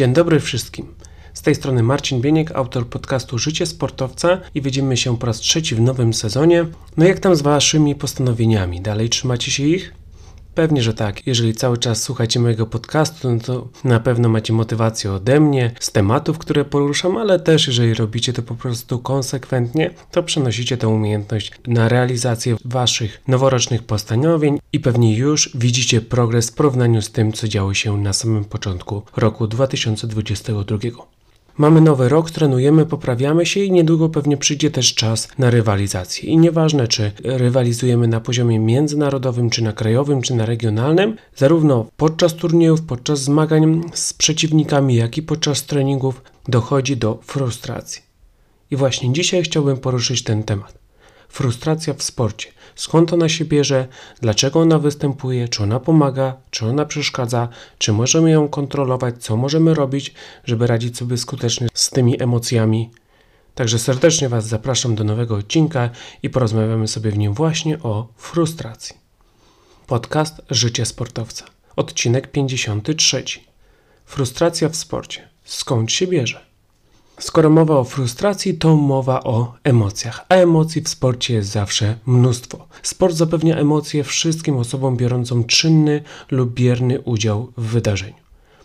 Dzień dobry wszystkim. Z tej strony Marcin Bieniek, autor podcastu Życie Sportowca i widzimy się po raz trzeci w nowym sezonie. No jak tam z waszymi postanowieniami? Dalej trzymacie się ich? Pewnie, że tak. Jeżeli cały czas słuchacie mojego podcastu, no to na pewno macie motywację ode mnie, z tematów, które poruszam, ale też jeżeli robicie to po prostu konsekwentnie, to przenosicie tę umiejętność na realizację waszych noworocznych postanowień i pewnie już widzicie progres w porównaniu z tym, co działo się na samym początku roku 2022. Mamy nowy rok, trenujemy, poprawiamy się i niedługo pewnie przyjdzie też czas na rywalizację. I nieważne, czy rywalizujemy na poziomie międzynarodowym, czy na krajowym, czy na regionalnym, zarówno podczas turniejów, podczas zmagań z przeciwnikami, jak i podczas treningów dochodzi do frustracji. I właśnie dzisiaj chciałbym poruszyć ten temat. Frustracja w sporcie. Skąd ona się bierze, dlaczego ona występuje, czy ona pomaga, czy ona przeszkadza, czy możemy ją kontrolować, co możemy robić, żeby radzić sobie skutecznie z tymi emocjami. Także serdecznie Was zapraszam do nowego odcinka i porozmawiamy sobie w nim właśnie o frustracji. Podcast Życie Sportowca. Odcinek 53. Frustracja w sporcie. Skąd się bierze? Skoro mowa o frustracji, to mowa o emocjach, a emocji w sporcie jest zawsze mnóstwo. Sport zapewnia emocje wszystkim osobom biorącym czynny lub bierny udział w wydarzeniu.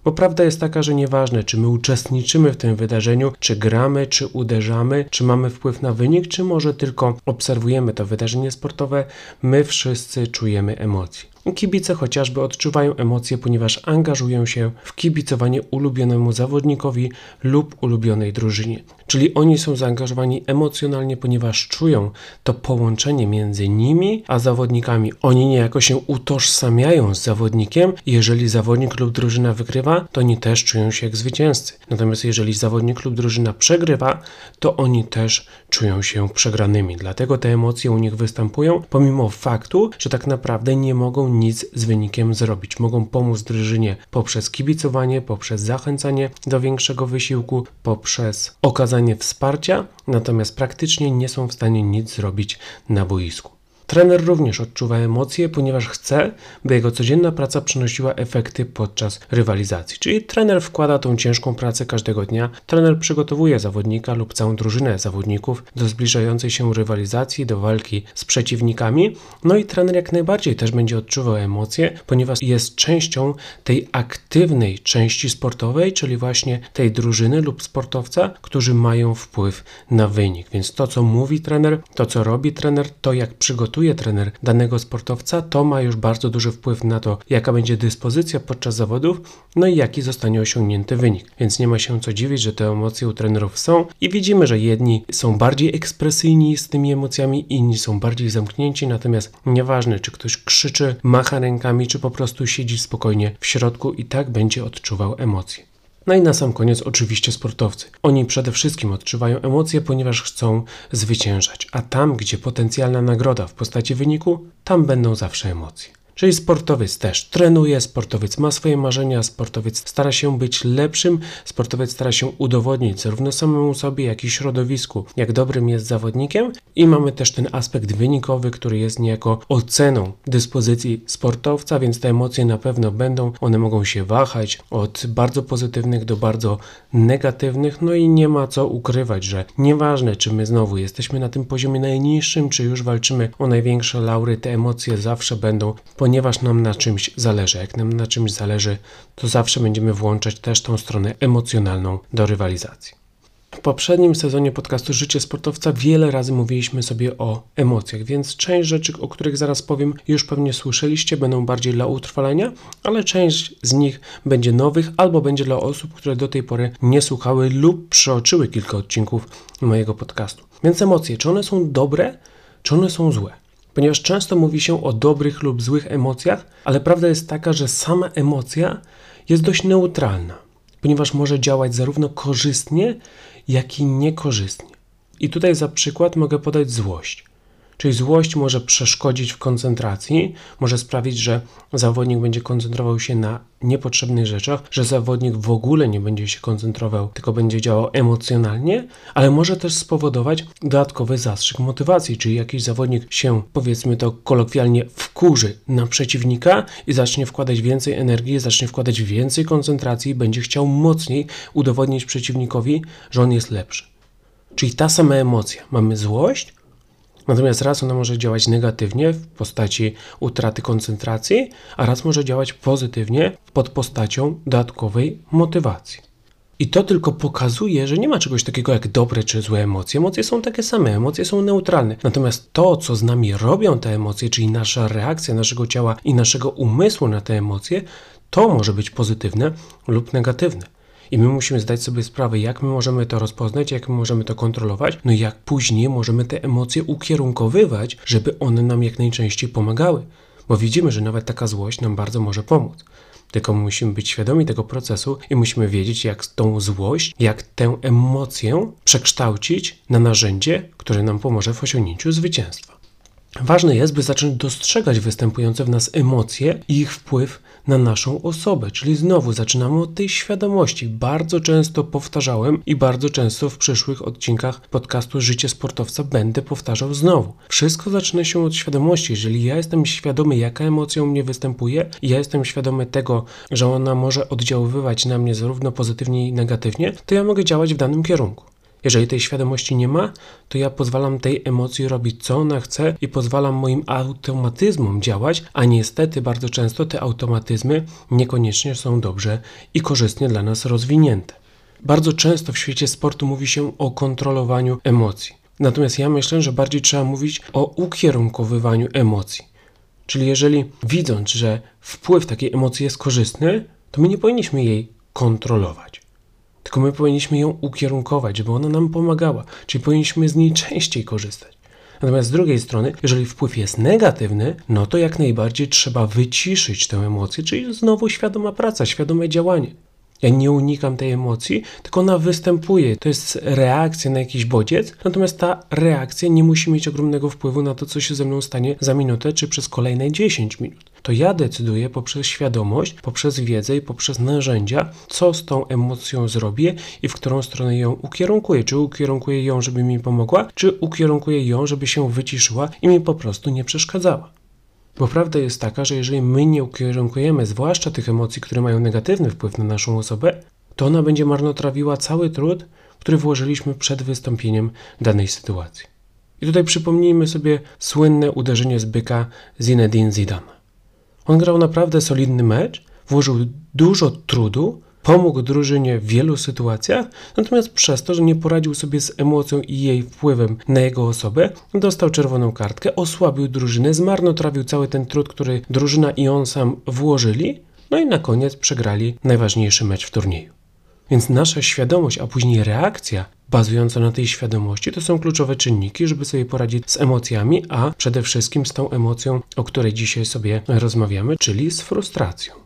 Bo prawda jest taka, że nieważne, czy my uczestniczymy w tym wydarzeniu, czy gramy, czy uderzamy, czy mamy wpływ na wynik, czy może tylko obserwujemy to wydarzenie sportowe, my wszyscy czujemy emocje. Kibice chociażby odczuwają emocje, ponieważ angażują się w kibicowanie ulubionemu zawodnikowi lub ulubionej drużynie. Czyli oni są zaangażowani emocjonalnie, ponieważ czują to połączenie między nimi a zawodnikami. Oni niejako się utożsamiają z zawodnikiem. Jeżeli zawodnik lub drużyna wygrywa, to oni też czują się jak zwycięzcy. Natomiast jeżeli zawodnik lub drużyna przegrywa, to oni też czują się przegranymi. Dlatego te emocje u nich występują, pomimo faktu, że tak naprawdę nie mogą nic z wynikiem zrobić. Mogą pomóc drużynie poprzez kibicowanie, poprzez zachęcanie do większego wysiłku, poprzez okazanie wsparcia, natomiast praktycznie nie są w stanie nic zrobić na boisku. Trener również odczuwa emocje, ponieważ chce, by jego codzienna praca przynosiła efekty podczas rywalizacji. Czyli trener wkłada tą ciężką pracę każdego dnia. Trener przygotowuje zawodnika lub całą drużynę zawodników do zbliżającej się rywalizacji, do walki z przeciwnikami. No i trener jak najbardziej też będzie odczuwał emocje, ponieważ jest częścią tej aktywnej części sportowej, czyli właśnie tej drużyny lub sportowca, którzy mają wpływ na wynik. Więc to, co mówi trener, to, co robi trener, to jak przygotowuje przygotuje trener danego sportowca, to ma już bardzo duży wpływ na to, jaka będzie dyspozycja podczas zawodów, no i jaki zostanie osiągnięty wynik. Więc nie ma się co dziwić, że te emocje u trenerów są i widzimy, że jedni są bardziej ekspresyjni z tymi emocjami, inni są bardziej zamknięci, natomiast nieważne, czy ktoś krzyczy, macha rękami, czy po prostu siedzi spokojnie w środku i tak będzie odczuwał emocje. No i na sam koniec oczywiście sportowcy. Oni przede wszystkim odczuwają emocje, ponieważ chcą zwyciężać, a tam, gdzie potencjalna nagroda w postaci wyniku, tam będą zawsze emocje. Czyli sportowiec też trenuje, sportowiec ma swoje marzenia, sportowiec stara się być lepszym, sportowiec stara się udowodnić zarówno samemu sobie, jak i środowisku, jak dobrym jest zawodnikiem. I mamy też ten aspekt wynikowy, który jest niejako oceną dyspozycji sportowca, więc te emocje na pewno będą. One mogą się wahać od bardzo pozytywnych do bardzo negatywnych, no i nie ma co ukrywać, że nieważne, czy my znowu jesteśmy na tym poziomie najniższym, czy już walczymy o największe laury, te emocje zawsze będą ponieważ nam na czymś zależy. Jak nam na czymś zależy, to zawsze będziemy włączać też tą stronę emocjonalną do rywalizacji. W poprzednim sezonie podcastu Życie Sportowca wiele razy mówiliśmy sobie o emocjach, więc część rzeczy, o których zaraz powiem, już pewnie słyszeliście, będą bardziej dla utrwalenia, ale część z nich będzie nowych albo będzie dla osób, które do tej pory nie słuchały lub przeoczyły kilka odcinków mojego podcastu. Więc emocje, czy one są dobre, czy one są złe? Ponieważ często mówi się o dobrych lub złych emocjach, ale prawda jest taka, że sama emocja jest dość neutralna, ponieważ może działać zarówno korzystnie, jak i niekorzystnie. I tutaj za przykład mogę podać złość. Czyli złość może przeszkodzić w koncentracji, może sprawić, że zawodnik będzie koncentrował się na niepotrzebnych rzeczach, że zawodnik w ogóle nie będzie się koncentrował, tylko będzie działał emocjonalnie, ale może też spowodować dodatkowy zastrzyk motywacji, czyli jakiś zawodnik się, powiedzmy to kolokwialnie, wkurzy na przeciwnika i zacznie wkładać więcej energii, zacznie wkładać więcej koncentracji będzie chciał mocniej udowodnić przeciwnikowi, że on jest lepszy. Czyli ta sama emocja. Mamy złość, Natomiast raz ona może działać negatywnie w postaci utraty koncentracji, a raz może działać pozytywnie pod postacią dodatkowej motywacji. I to tylko pokazuje, że nie ma czegoś takiego jak dobre czy złe emocje. Emocje są takie same, emocje są neutralne. Natomiast to, co z nami robią te emocje, czyli nasza reakcja naszego ciała i naszego umysłu na te emocje, to może być pozytywne lub negatywne. I my musimy zdać sobie sprawę, jak my możemy to rozpoznać, jak my możemy to kontrolować, no i jak później możemy te emocje ukierunkowywać, żeby one nam jak najczęściej pomagały. Bo widzimy, że nawet taka złość nam bardzo może pomóc. Tylko musimy być świadomi tego procesu i musimy wiedzieć, jak tą złość, jak tę emocję przekształcić na narzędzie, które nam pomoże w osiągnięciu zwycięstwa. Ważne jest, by zacząć dostrzegać występujące w nas emocje i ich wpływ na naszą osobę, czyli znowu zaczynamy od tej świadomości. Bardzo często powtarzałem i bardzo często w przyszłych odcinkach podcastu Życie Sportowca będę powtarzał znowu. Wszystko zaczyna się od świadomości. Jeżeli ja jestem świadomy, jaka emocja u mnie występuje, ja jestem świadomy tego, że ona może oddziaływać na mnie zarówno pozytywnie i negatywnie, to ja mogę działać w danym kierunku. Jeżeli tej świadomości nie ma, to ja pozwalam tej emocji robić co ona chce i pozwalam moim automatyzmom działać, a niestety bardzo często te automatyzmy niekoniecznie są dobrze i korzystnie dla nas rozwinięte. Bardzo często w świecie sportu mówi się o kontrolowaniu emocji. Natomiast ja myślę, że bardziej trzeba mówić o ukierunkowywaniu emocji. Czyli jeżeli widząc, że wpływ takiej emocji jest korzystny, to my nie powinniśmy jej kontrolować tylko my powinniśmy ją ukierunkować, żeby ona nam pomagała, czyli powinniśmy z niej częściej korzystać. Natomiast z drugiej strony, jeżeli wpływ jest negatywny, no to jak najbardziej trzeba wyciszyć tę emocję, czyli znowu świadoma praca, świadome działanie. Ja nie unikam tej emocji, tylko ona występuje. To jest reakcja na jakiś bodziec, natomiast ta reakcja nie musi mieć ogromnego wpływu na to, co się ze mną stanie za minutę czy przez kolejne 10 minut. To ja decyduję poprzez świadomość, poprzez wiedzę i poprzez narzędzia, co z tą emocją zrobię i w którą stronę ją ukierunkuję. Czy ukierunkuję ją, żeby mi pomogła, czy ukierunkuję ją, żeby się wyciszyła i mi po prostu nie przeszkadzała. Bo prawda jest taka, że jeżeli my nie ukierunkujemy zwłaszcza tych emocji, które mają negatywny wpływ na naszą osobę, to ona będzie marnotrawiła cały trud, który włożyliśmy przed wystąpieniem danej sytuacji. I tutaj przypomnijmy sobie słynne uderzenie z byka Zinedine Zidane. On grał naprawdę solidny mecz, włożył dużo trudu, Pomógł drużynie w wielu sytuacjach, natomiast przez to, że nie poradził sobie z emocją i jej wpływem na jego osobę, dostał czerwoną kartkę, osłabił drużynę, zmarnotrawił cały ten trud, który drużyna i on sam włożyli, no i na koniec przegrali najważniejszy mecz w turnieju. Więc nasza świadomość, a później reakcja bazująca na tej świadomości to są kluczowe czynniki, żeby sobie poradzić z emocjami, a przede wszystkim z tą emocją, o której dzisiaj sobie rozmawiamy, czyli z frustracją.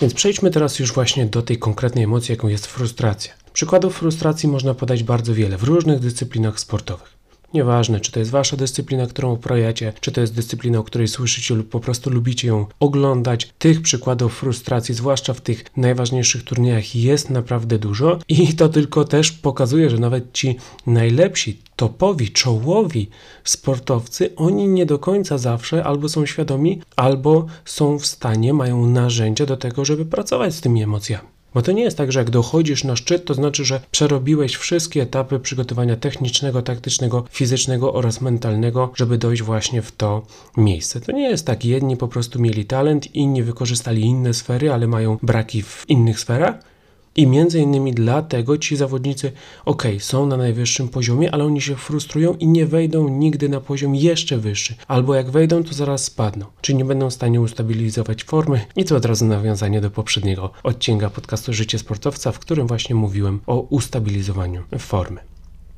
Więc przejdźmy teraz już właśnie do tej konkretnej emocji, jaką jest frustracja. Przykładów frustracji można podać bardzo wiele w różnych dyscyplinach sportowych. Nieważne, czy to jest wasza dyscyplina, którą uprawiacie, czy to jest dyscyplina, o której słyszycie lub po prostu lubicie ją oglądać. Tych przykładów frustracji, zwłaszcza w tych najważniejszych turniejach, jest naprawdę dużo i to tylko też pokazuje, że nawet ci najlepsi, topowi, czołowi sportowcy, oni nie do końca zawsze albo są świadomi, albo są w stanie, mają narzędzia do tego, żeby pracować z tymi emocjami. Bo to nie jest tak, że jak dochodzisz na szczyt, to znaczy, że przerobiłeś wszystkie etapy przygotowania technicznego, taktycznego, fizycznego oraz mentalnego, żeby dojść właśnie w to miejsce. To nie jest tak. Jedni po prostu mieli talent, inni wykorzystali inne sfery, ale mają braki w innych sferach. I między innymi dlatego ci zawodnicy, ok, są na najwyższym poziomie, ale oni się frustrują i nie wejdą nigdy na poziom jeszcze wyższy. Albo jak wejdą, to zaraz spadną. Czyli nie będą w stanie ustabilizować formy. I to od razu nawiązanie do poprzedniego odcinka podcastu Życie Sportowca, w którym właśnie mówiłem o ustabilizowaniu formy.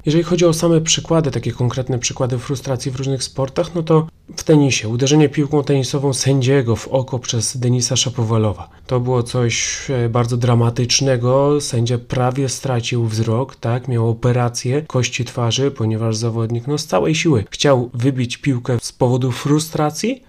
Jeżeli chodzi o same przykłady, takie konkretne przykłady frustracji w różnych sportach, no to w tenisie uderzenie piłką tenisową sędziego w oko przez Denisa Szapowalowa. To było coś e, bardzo dramatycznego. Sędzia prawie stracił wzrok, tak, miał operację kości twarzy, ponieważ zawodnik no, z całej siły chciał wybić piłkę z powodu frustracji,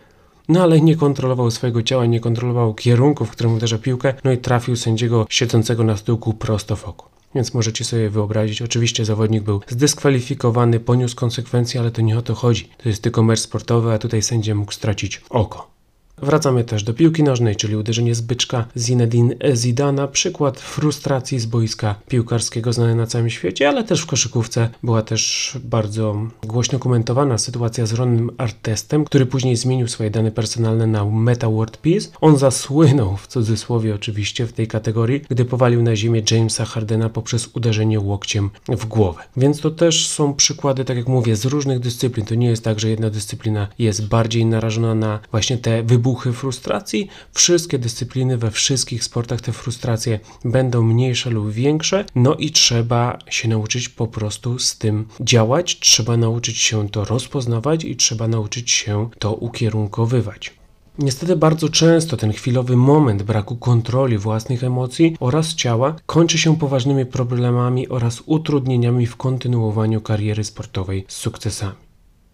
no ale nie kontrolował swojego ciała, nie kontrolował kierunku, w którym uderza piłkę, no i trafił sędziego siedzącego na stółku prosto w oko. Więc możecie sobie wyobrazić, oczywiście zawodnik był zdyskwalifikowany, poniósł konsekwencje, ale to nie o to chodzi. To jest tylko mecz sportowy, a tutaj sędzia mógł stracić oko. Wracamy też do piłki nożnej, czyli uderzenie z byczka Zinedine Zidana, przykład frustracji z boiska piłkarskiego znany na całym świecie, ale też w koszykówce była też bardzo głośno komentowana sytuacja z Ronem Artestem, który później zmienił swoje dane personalne na Meta World Peace. On zasłynął, w cudzysłowie oczywiście, w tej kategorii, gdy powalił na ziemię Jamesa Hardena poprzez uderzenie łokciem w głowę. Więc to też są przykłady, tak jak mówię, z różnych dyscyplin. To nie jest tak, że jedna dyscyplina jest bardziej narażona na właśnie te wybory wybuchy frustracji. Wszystkie dyscypliny we wszystkich sportach te frustracje będą mniejsze lub większe, no i trzeba się nauczyć po prostu z tym działać, trzeba nauczyć się to rozpoznawać i trzeba nauczyć się to ukierunkowywać. Niestety bardzo często ten chwilowy moment braku kontroli własnych emocji oraz ciała kończy się poważnymi problemami oraz utrudnieniami w kontynuowaniu kariery sportowej z sukcesami.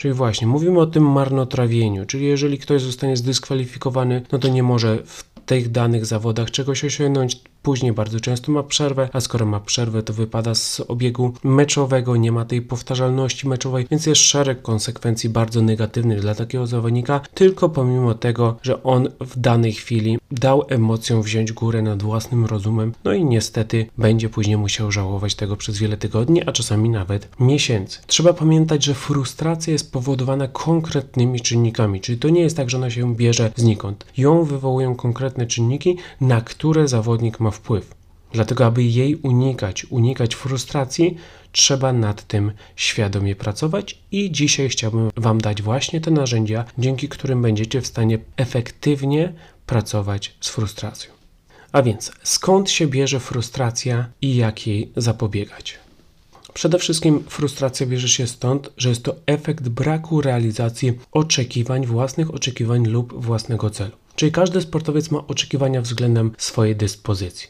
Czyli właśnie, mówimy o tym marnotrawieniu, czyli jeżeli ktoś zostanie zdyskwalifikowany, no to nie może w tych danych zawodach czegoś osiągnąć, Później bardzo często ma przerwę, a skoro ma przerwę, to wypada z obiegu meczowego, nie ma tej powtarzalności meczowej, więc jest szereg konsekwencji bardzo negatywnych dla takiego zawodnika, tylko pomimo tego, że on w danej chwili dał emocjom wziąć górę nad własnym rozumem, no i niestety będzie później musiał żałować tego przez wiele tygodni, a czasami nawet miesięcy. Trzeba pamiętać, że frustracja jest powodowana konkretnymi czynnikami, czyli to nie jest tak, że ona się bierze znikąd. Ją wywołują konkretne czynniki, na które zawodnik ma wpływ. Dlatego, aby jej unikać, unikać frustracji, trzeba nad tym świadomie pracować i dzisiaj chciałbym Wam dać właśnie te narzędzia, dzięki którym będziecie w stanie efektywnie pracować z frustracją. A więc, skąd się bierze frustracja i jak jej zapobiegać? Przede wszystkim frustracja bierze się stąd, że jest to efekt braku realizacji oczekiwań, własnych oczekiwań lub własnego celu. Czyli każdy sportowiec ma oczekiwania względem swojej dyspozycji.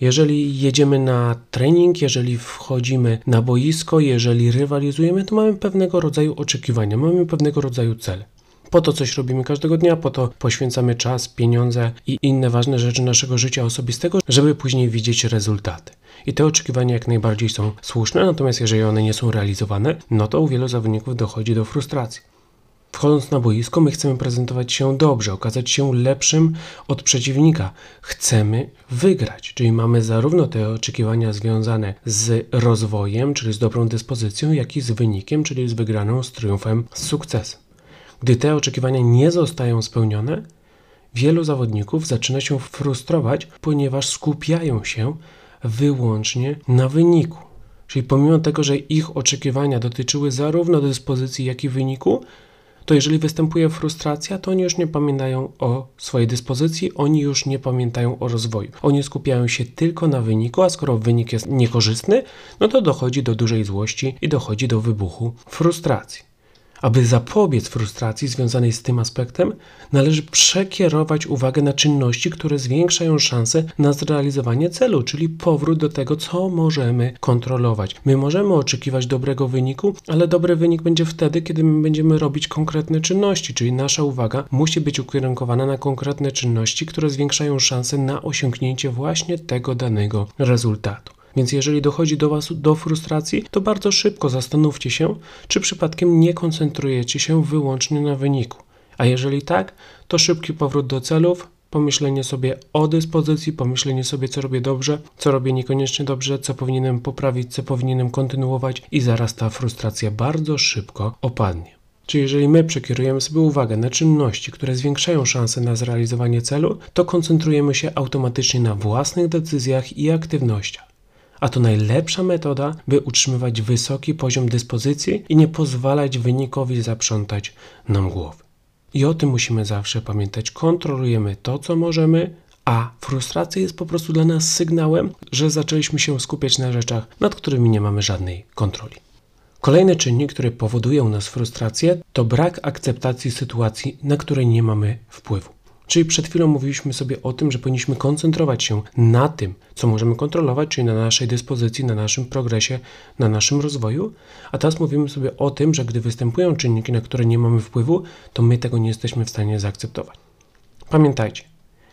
Jeżeli jedziemy na trening, jeżeli wchodzimy na boisko, jeżeli rywalizujemy, to mamy pewnego rodzaju oczekiwania, mamy pewnego rodzaju cele. Po to coś robimy każdego dnia, po to poświęcamy czas, pieniądze i inne ważne rzeczy naszego życia osobistego, żeby później widzieć rezultaty. I te oczekiwania jak najbardziej są słuszne, natomiast jeżeli one nie są realizowane, no to u wielu zawodników dochodzi do frustracji. Wchodząc na boisko, my chcemy prezentować się dobrze, okazać się lepszym od przeciwnika. Chcemy wygrać, czyli mamy zarówno te oczekiwania związane z rozwojem, czyli z dobrą dyspozycją, jak i z wynikiem, czyli z wygraną, z triumfem, z sukcesem. Gdy te oczekiwania nie zostają spełnione, wielu zawodników zaczyna się frustrować, ponieważ skupiają się wyłącznie na wyniku. Czyli pomimo tego, że ich oczekiwania dotyczyły zarówno dyspozycji, jak i wyniku, to jeżeli występuje frustracja, to oni już nie pamiętają o swojej dyspozycji, oni już nie pamiętają o rozwoju. Oni skupiają się tylko na wyniku, a skoro wynik jest niekorzystny, no to dochodzi do dużej złości i dochodzi do wybuchu frustracji. Aby zapobiec frustracji związanej z tym aspektem, należy przekierować uwagę na czynności, które zwiększają szanse na zrealizowanie celu, czyli powrót do tego, co możemy kontrolować. My możemy oczekiwać dobrego wyniku, ale dobry wynik będzie wtedy, kiedy my będziemy robić konkretne czynności, czyli nasza uwaga musi być ukierunkowana na konkretne czynności, które zwiększają szanse na osiągnięcie właśnie tego danego rezultatu. Więc jeżeli dochodzi do Was do frustracji, to bardzo szybko zastanówcie się, czy przypadkiem nie koncentrujecie się wyłącznie na wyniku. A jeżeli tak, to szybki powrót do celów, pomyślenie sobie o dyspozycji, pomyślenie sobie, co robię dobrze, co robię niekoniecznie dobrze, co powinienem poprawić, co powinienem kontynuować, i zaraz ta frustracja bardzo szybko opadnie. Czyli jeżeli my przekierujemy sobie uwagę na czynności, które zwiększają szanse na zrealizowanie celu, to koncentrujemy się automatycznie na własnych decyzjach i aktywnościach a to najlepsza metoda, by utrzymywać wysoki poziom dyspozycji i nie pozwalać wynikowi zaprzątać nam głowy. I o tym musimy zawsze pamiętać. Kontrolujemy to, co możemy, a frustracja jest po prostu dla nas sygnałem, że zaczęliśmy się skupiać na rzeczach, nad którymi nie mamy żadnej kontroli. Kolejny czynnik, który powoduje u nas frustrację, to brak akceptacji sytuacji, na której nie mamy wpływu. Czyli przed chwilą mówiliśmy sobie o tym, że powinniśmy koncentrować się na tym, co możemy kontrolować, czyli na naszej dyspozycji, na naszym progresie, na naszym rozwoju, a teraz mówimy sobie o tym, że gdy występują czynniki, na które nie mamy wpływu, to my tego nie jesteśmy w stanie zaakceptować. Pamiętajcie,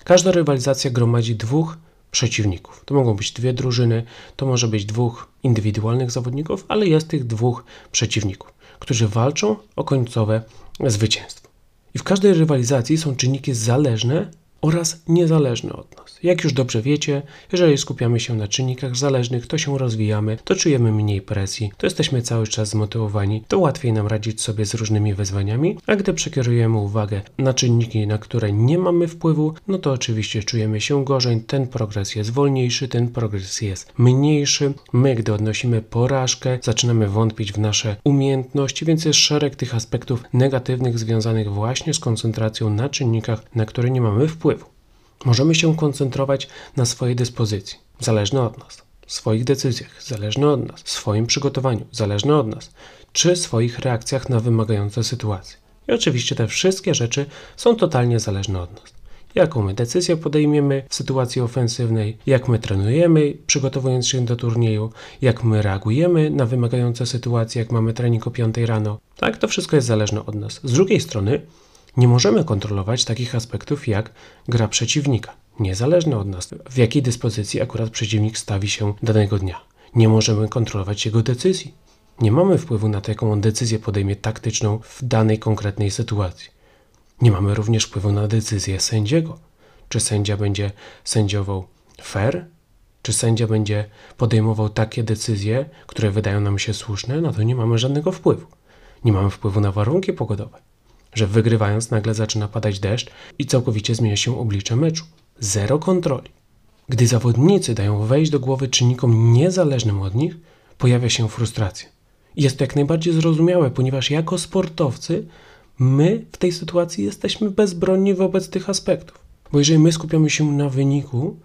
każda rywalizacja gromadzi dwóch przeciwników. To mogą być dwie drużyny, to może być dwóch indywidualnych zawodników, ale jest tych dwóch przeciwników, którzy walczą o końcowe zwycięstwo. I w każdej rywalizacji są czynniki zależne oraz niezależne od nas. Jak już dobrze wiecie, jeżeli skupiamy się na czynnikach zależnych, to się rozwijamy, to czujemy mniej presji, to jesteśmy cały czas zmotywowani, to łatwiej nam radzić sobie z różnymi wyzwaniami, a gdy przekierujemy uwagę na czynniki, na które nie mamy wpływu, no to oczywiście czujemy się gorzej, ten progres jest wolniejszy, ten progres jest mniejszy. My, gdy odnosimy porażkę, zaczynamy wątpić w nasze umiejętności, więc jest szereg tych aspektów negatywnych związanych właśnie z koncentracją na czynnikach, na które nie mamy wpływu. Możemy się koncentrować na swojej dyspozycji, zależne od nas, swoich decyzjach, zależne od nas, swoim przygotowaniu, zależne od nas, czy swoich reakcjach na wymagające sytuacje. I oczywiście te wszystkie rzeczy są totalnie zależne od nas. Jaką my decyzję podejmiemy w sytuacji ofensywnej, jak my trenujemy, przygotowując się do turnieju, jak my reagujemy na wymagające sytuacje, jak mamy trening o 5 rano. Tak, to wszystko jest zależne od nas. Z drugiej strony, nie możemy kontrolować takich aspektów jak gra przeciwnika, niezależne od nas, w jakiej dyspozycji akurat przeciwnik stawi się danego dnia. Nie możemy kontrolować jego decyzji. Nie mamy wpływu na to, jaką on decyzję podejmie taktyczną w danej konkretnej sytuacji. Nie mamy również wpływu na decyzję sędziego. Czy sędzia będzie sędziował fair, czy sędzia będzie podejmował takie decyzje, które wydają nam się słuszne, na to nie mamy żadnego wpływu. Nie mamy wpływu na warunki pogodowe że wygrywając nagle zaczyna padać deszcz i całkowicie zmienia się oblicze meczu. Zero kontroli. Gdy zawodnicy dają wejść do głowy czynnikom niezależnym od nich, pojawia się frustracja. Jest to jak najbardziej zrozumiałe, ponieważ jako sportowcy my w tej sytuacji jesteśmy bezbronni wobec tych aspektów. Bo jeżeli my skupiamy się na wyniku,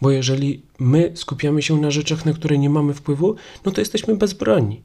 bo jeżeli my skupiamy się na rzeczach, na które nie mamy wpływu, no to jesteśmy bezbronni.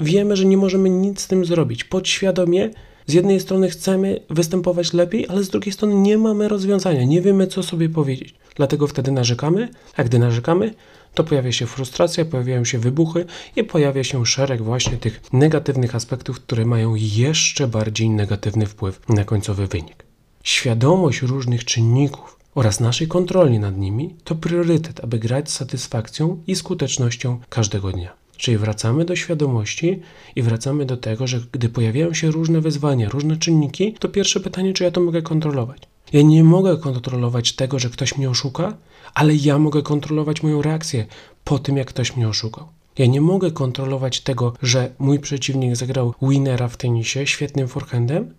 Wiemy, że nie możemy nic z tym zrobić. Podświadomie z jednej strony chcemy występować lepiej, ale z drugiej strony nie mamy rozwiązania, nie wiemy co sobie powiedzieć. Dlatego wtedy narzekamy, a gdy narzekamy, to pojawia się frustracja, pojawiają się wybuchy i pojawia się szereg właśnie tych negatywnych aspektów, które mają jeszcze bardziej negatywny wpływ na końcowy wynik. Świadomość różnych czynników oraz naszej kontroli nad nimi to priorytet, aby grać z satysfakcją i skutecznością każdego dnia. Czyli wracamy do świadomości i wracamy do tego, że gdy pojawiają się różne wyzwania, różne czynniki, to pierwsze pytanie, czy ja to mogę kontrolować. Ja nie mogę kontrolować tego, że ktoś mnie oszuka, ale ja mogę kontrolować moją reakcję po tym, jak ktoś mnie oszukał. Ja nie mogę kontrolować tego, że mój przeciwnik zagrał winnera w tenisie świetnym forehandem,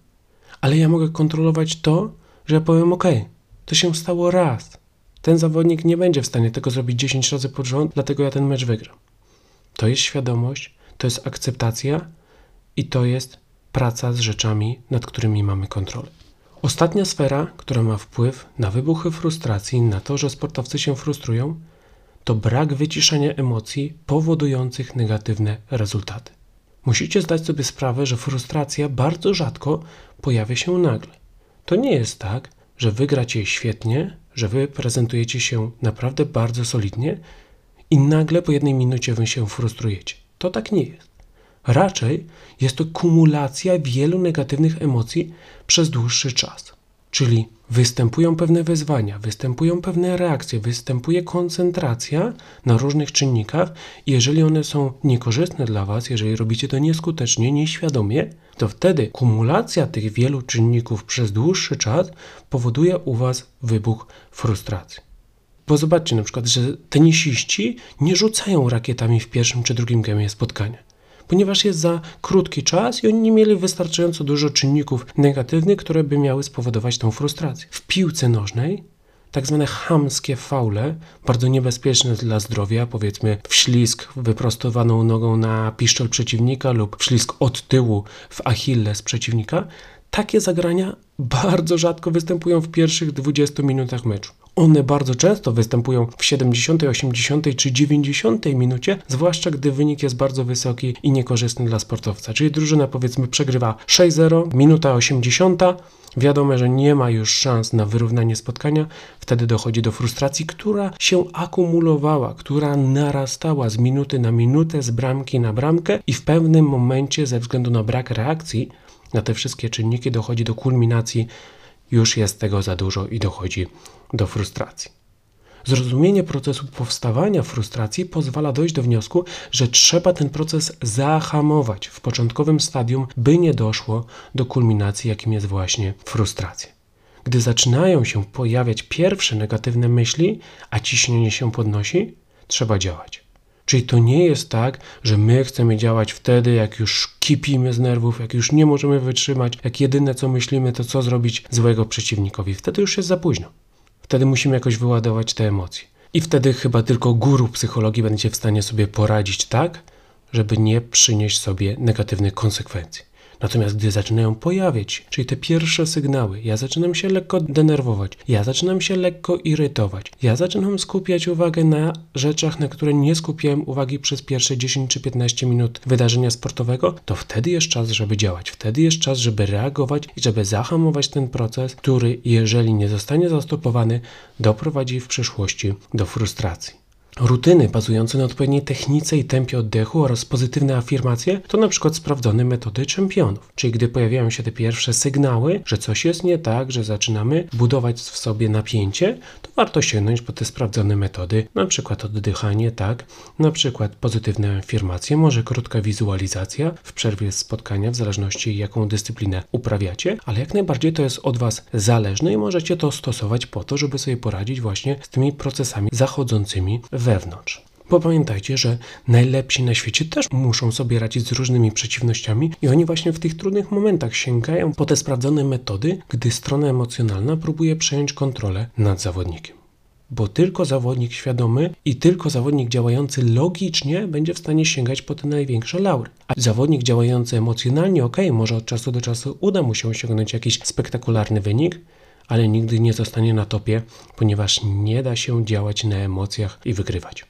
ale ja mogę kontrolować to, że ja powiem OK, to się stało raz. Ten zawodnik nie będzie w stanie tego zrobić 10 razy pod rząd, dlatego ja ten mecz wygram. To jest świadomość, to jest akceptacja i to jest praca z rzeczami, nad którymi mamy kontrolę. Ostatnia sfera, która ma wpływ na wybuchy frustracji, na to, że sportowcy się frustrują, to brak wyciszenia emocji powodujących negatywne rezultaty. Musicie zdać sobie sprawę, że frustracja bardzo rzadko pojawia się nagle. To nie jest tak, że wy gracie świetnie, że wy prezentujecie się naprawdę bardzo solidnie i nagle po jednej minucie wy się frustrujecie. To tak nie jest. Raczej jest to kumulacja wielu negatywnych emocji przez dłuższy czas. Czyli występują pewne wyzwania, występują pewne reakcje, występuje koncentracja na różnych czynnikach. Jeżeli one są niekorzystne dla Was, jeżeli robicie to nieskutecznie, nieświadomie, to wtedy kumulacja tych wielu czynników przez dłuższy czas powoduje u Was wybuch frustracji. Bo zobaczcie na przykład, że tenisiści nie rzucają rakietami w pierwszym czy drugim gemie spotkania, ponieważ jest za krótki czas i oni nie mieli wystarczająco dużo czynników negatywnych, które by miały spowodować tą frustrację. W piłce nożnej tak zwane hamskie faule, bardzo niebezpieczne dla zdrowia, powiedzmy wślizg wyprostowaną nogą na piszczel przeciwnika lub wślizg od tyłu w achilles przeciwnika, takie zagrania bardzo rzadko występują w pierwszych 20 minutach meczu. One bardzo często występują w 70, 80 czy 90 minucie, zwłaszcza gdy wynik jest bardzo wysoki i niekorzystny dla sportowca. Czyli drużyna powiedzmy przegrywa 6-0, minuta 80, wiadomo, że nie ma już szans na wyrównanie spotkania, wtedy dochodzi do frustracji, która się akumulowała, która narastała z minuty na minutę, z bramki na bramkę i w pewnym momencie ze względu na brak reakcji na te wszystkie czynniki dochodzi do kulminacji, już jest tego za dużo i dochodzi do frustracji. Zrozumienie procesu powstawania frustracji pozwala dojść do wniosku, że trzeba ten proces zahamować w początkowym stadium, by nie doszło do kulminacji, jakim jest właśnie frustracja. Gdy zaczynają się pojawiać pierwsze negatywne myśli, a ciśnienie się podnosi, trzeba działać. Czyli to nie jest tak, że my chcemy działać wtedy, jak już kipimy z nerwów, jak już nie możemy wytrzymać, jak jedyne co myślimy, to co zrobić złego przeciwnikowi. Wtedy już jest za późno. Wtedy musimy jakoś wyładować te emocje. I wtedy chyba tylko guru psychologii będzie w stanie sobie poradzić tak, żeby nie przynieść sobie negatywnych konsekwencji. Natomiast gdy zaczynają pojawiać, czyli te pierwsze sygnały, ja zaczynam się lekko denerwować, ja zaczynam się lekko irytować, ja zaczynam skupiać uwagę na rzeczach, na które nie skupiałem uwagi przez pierwsze 10 czy 15 minut wydarzenia sportowego, to wtedy jest czas, żeby działać, wtedy jest czas, żeby reagować i żeby zahamować ten proces, który, jeżeli nie zostanie zastopowany, doprowadzi w przyszłości do frustracji. Rutyny bazujące na odpowiedniej technice i tempie oddechu oraz pozytywne afirmacje to na przykład sprawdzone metody czempionów. Czyli gdy pojawiają się te pierwsze sygnały, że coś jest nie tak, że zaczynamy budować w sobie napięcie, to warto sięgnąć po te sprawdzone metody, na przykład oddychanie, tak, na przykład pozytywne afirmacje, może krótka wizualizacja w przerwie spotkania, w zależności jaką dyscyplinę uprawiacie, ale jak najbardziej to jest od Was zależne i możecie to stosować po to, żeby sobie poradzić właśnie z tymi procesami zachodzącymi w wewnątrz. Bo pamiętajcie, że najlepsi na świecie też muszą sobie radzić z różnymi przeciwnościami i oni właśnie w tych trudnych momentach sięgają po te sprawdzone metody, gdy strona emocjonalna próbuje przejąć kontrolę nad zawodnikiem. Bo tylko zawodnik świadomy i tylko zawodnik działający logicznie będzie w stanie sięgać po te największe laury. A zawodnik działający emocjonalnie, ok, może od czasu do czasu uda mu się osiągnąć jakiś spektakularny wynik, ale nigdy nie zostanie na topie, ponieważ nie da się działać na emocjach i wygrywać.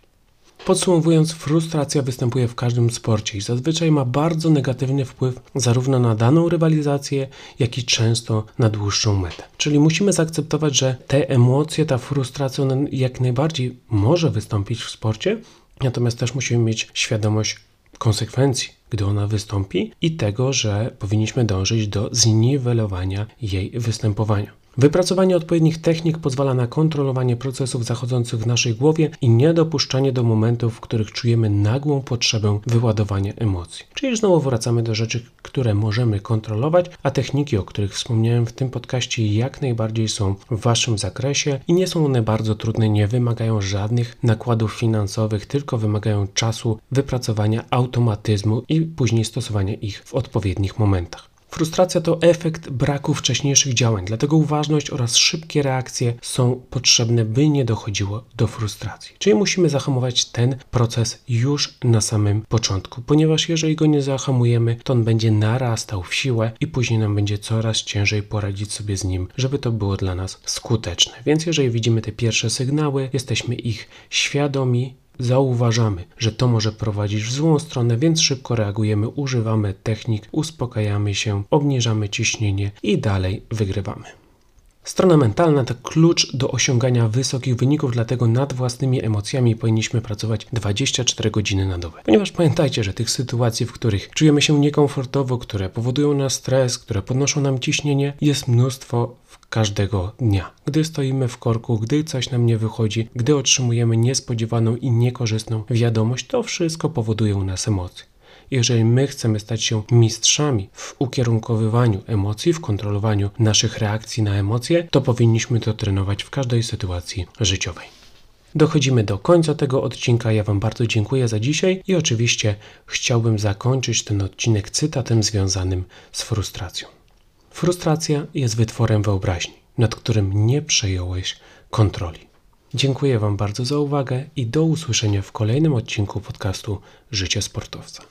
Podsumowując, frustracja występuje w każdym sporcie i zazwyczaj ma bardzo negatywny wpływ zarówno na daną rywalizację, jak i często na dłuższą metę. Czyli musimy zaakceptować, że te emocje, ta frustracja jak najbardziej może wystąpić w sporcie, natomiast też musimy mieć świadomość konsekwencji, gdy ona wystąpi i tego, że powinniśmy dążyć do zniwelowania jej występowania. Wypracowanie odpowiednich technik pozwala na kontrolowanie procesów zachodzących w naszej głowie i niedopuszczanie do momentów, w których czujemy nagłą potrzebę wyładowania emocji. Czyli znowu wracamy do rzeczy, które możemy kontrolować, a techniki, o których wspomniałem w tym podcaście, jak najbardziej są w Waszym zakresie i nie są one bardzo trudne, nie wymagają żadnych nakładów finansowych, tylko wymagają czasu, wypracowania automatyzmu i później stosowania ich w odpowiednich momentach. Frustracja to efekt braku wcześniejszych działań, dlatego uważność oraz szybkie reakcje są potrzebne, by nie dochodziło do frustracji. Czyli musimy zahamować ten proces już na samym początku, ponieważ jeżeli go nie zahamujemy, to on będzie narastał w siłę i później nam będzie coraz ciężej poradzić sobie z nim, żeby to było dla nas skuteczne. Więc jeżeli widzimy te pierwsze sygnały, jesteśmy ich świadomi, Zauważamy, że to może prowadzić w złą stronę, więc szybko reagujemy, używamy technik, uspokajamy się, obniżamy ciśnienie i dalej wygrywamy. Strona mentalna to klucz do osiągania wysokich wyników, dlatego nad własnymi emocjami powinniśmy pracować 24 godziny na dobę. Ponieważ pamiętajcie, że tych sytuacji, w których czujemy się niekomfortowo, które powodują nas stres, które podnoszą nam ciśnienie, jest mnóstwo każdego dnia. Gdy stoimy w korku, gdy coś nam nie wychodzi, gdy otrzymujemy niespodziewaną i niekorzystną wiadomość, to wszystko powoduje u nas emocje. Jeżeli my chcemy stać się mistrzami w ukierunkowywaniu emocji, w kontrolowaniu naszych reakcji na emocje, to powinniśmy to trenować w każdej sytuacji życiowej. Dochodzimy do końca tego odcinka. Ja Wam bardzo dziękuję za dzisiaj i oczywiście chciałbym zakończyć ten odcinek cytatem związanym z frustracją. Frustracja jest wytworem wyobraźni, nad którym nie przejąłeś kontroli. Dziękuję Wam bardzo za uwagę i do usłyszenia w kolejnym odcinku podcastu Życie Sportowca.